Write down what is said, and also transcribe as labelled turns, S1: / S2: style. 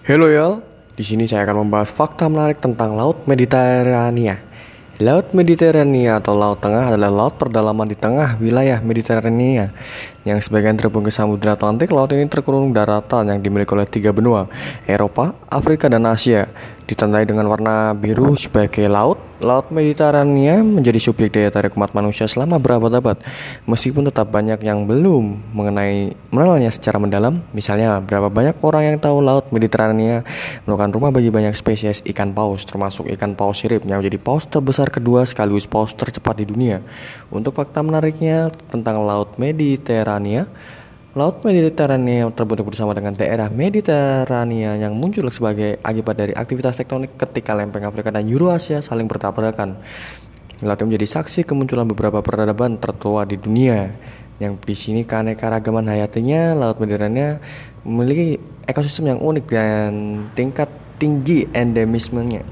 S1: Halo ya, di sini saya akan membahas fakta menarik tentang Laut Mediterania. Laut Mediterania atau Laut Tengah adalah laut perdalaman di tengah wilayah Mediterania yang sebagian terhubung ke Samudra Atlantik. Laut ini terkurung daratan yang dimiliki oleh tiga benua, Eropa, Afrika, dan Asia. Ditandai dengan warna biru sebagai laut, Laut Mediterania menjadi subjek daya tarik umat manusia selama berabad-abad. Meskipun tetap banyak yang belum mengenai mengenalnya secara mendalam, misalnya berapa banyak orang yang tahu Laut Mediterania merupakan rumah bagi banyak spesies ikan paus, termasuk ikan paus sirip yang menjadi paus terbesar kedua sekaligus paus tercepat di dunia. Untuk fakta menariknya tentang Laut Mediterania, Laut Mediterania terbentuk bersama dengan daerah Mediterania yang muncul sebagai akibat dari aktivitas tektonik ketika lempeng Afrika dan Eurasia saling bertabrakan. Laut menjadi saksi kemunculan beberapa peradaban tertua di dunia. Yang di sini keanekaragaman hayatinya, Laut Mediterania memiliki ekosistem yang unik dan tingkat tinggi endemismenya.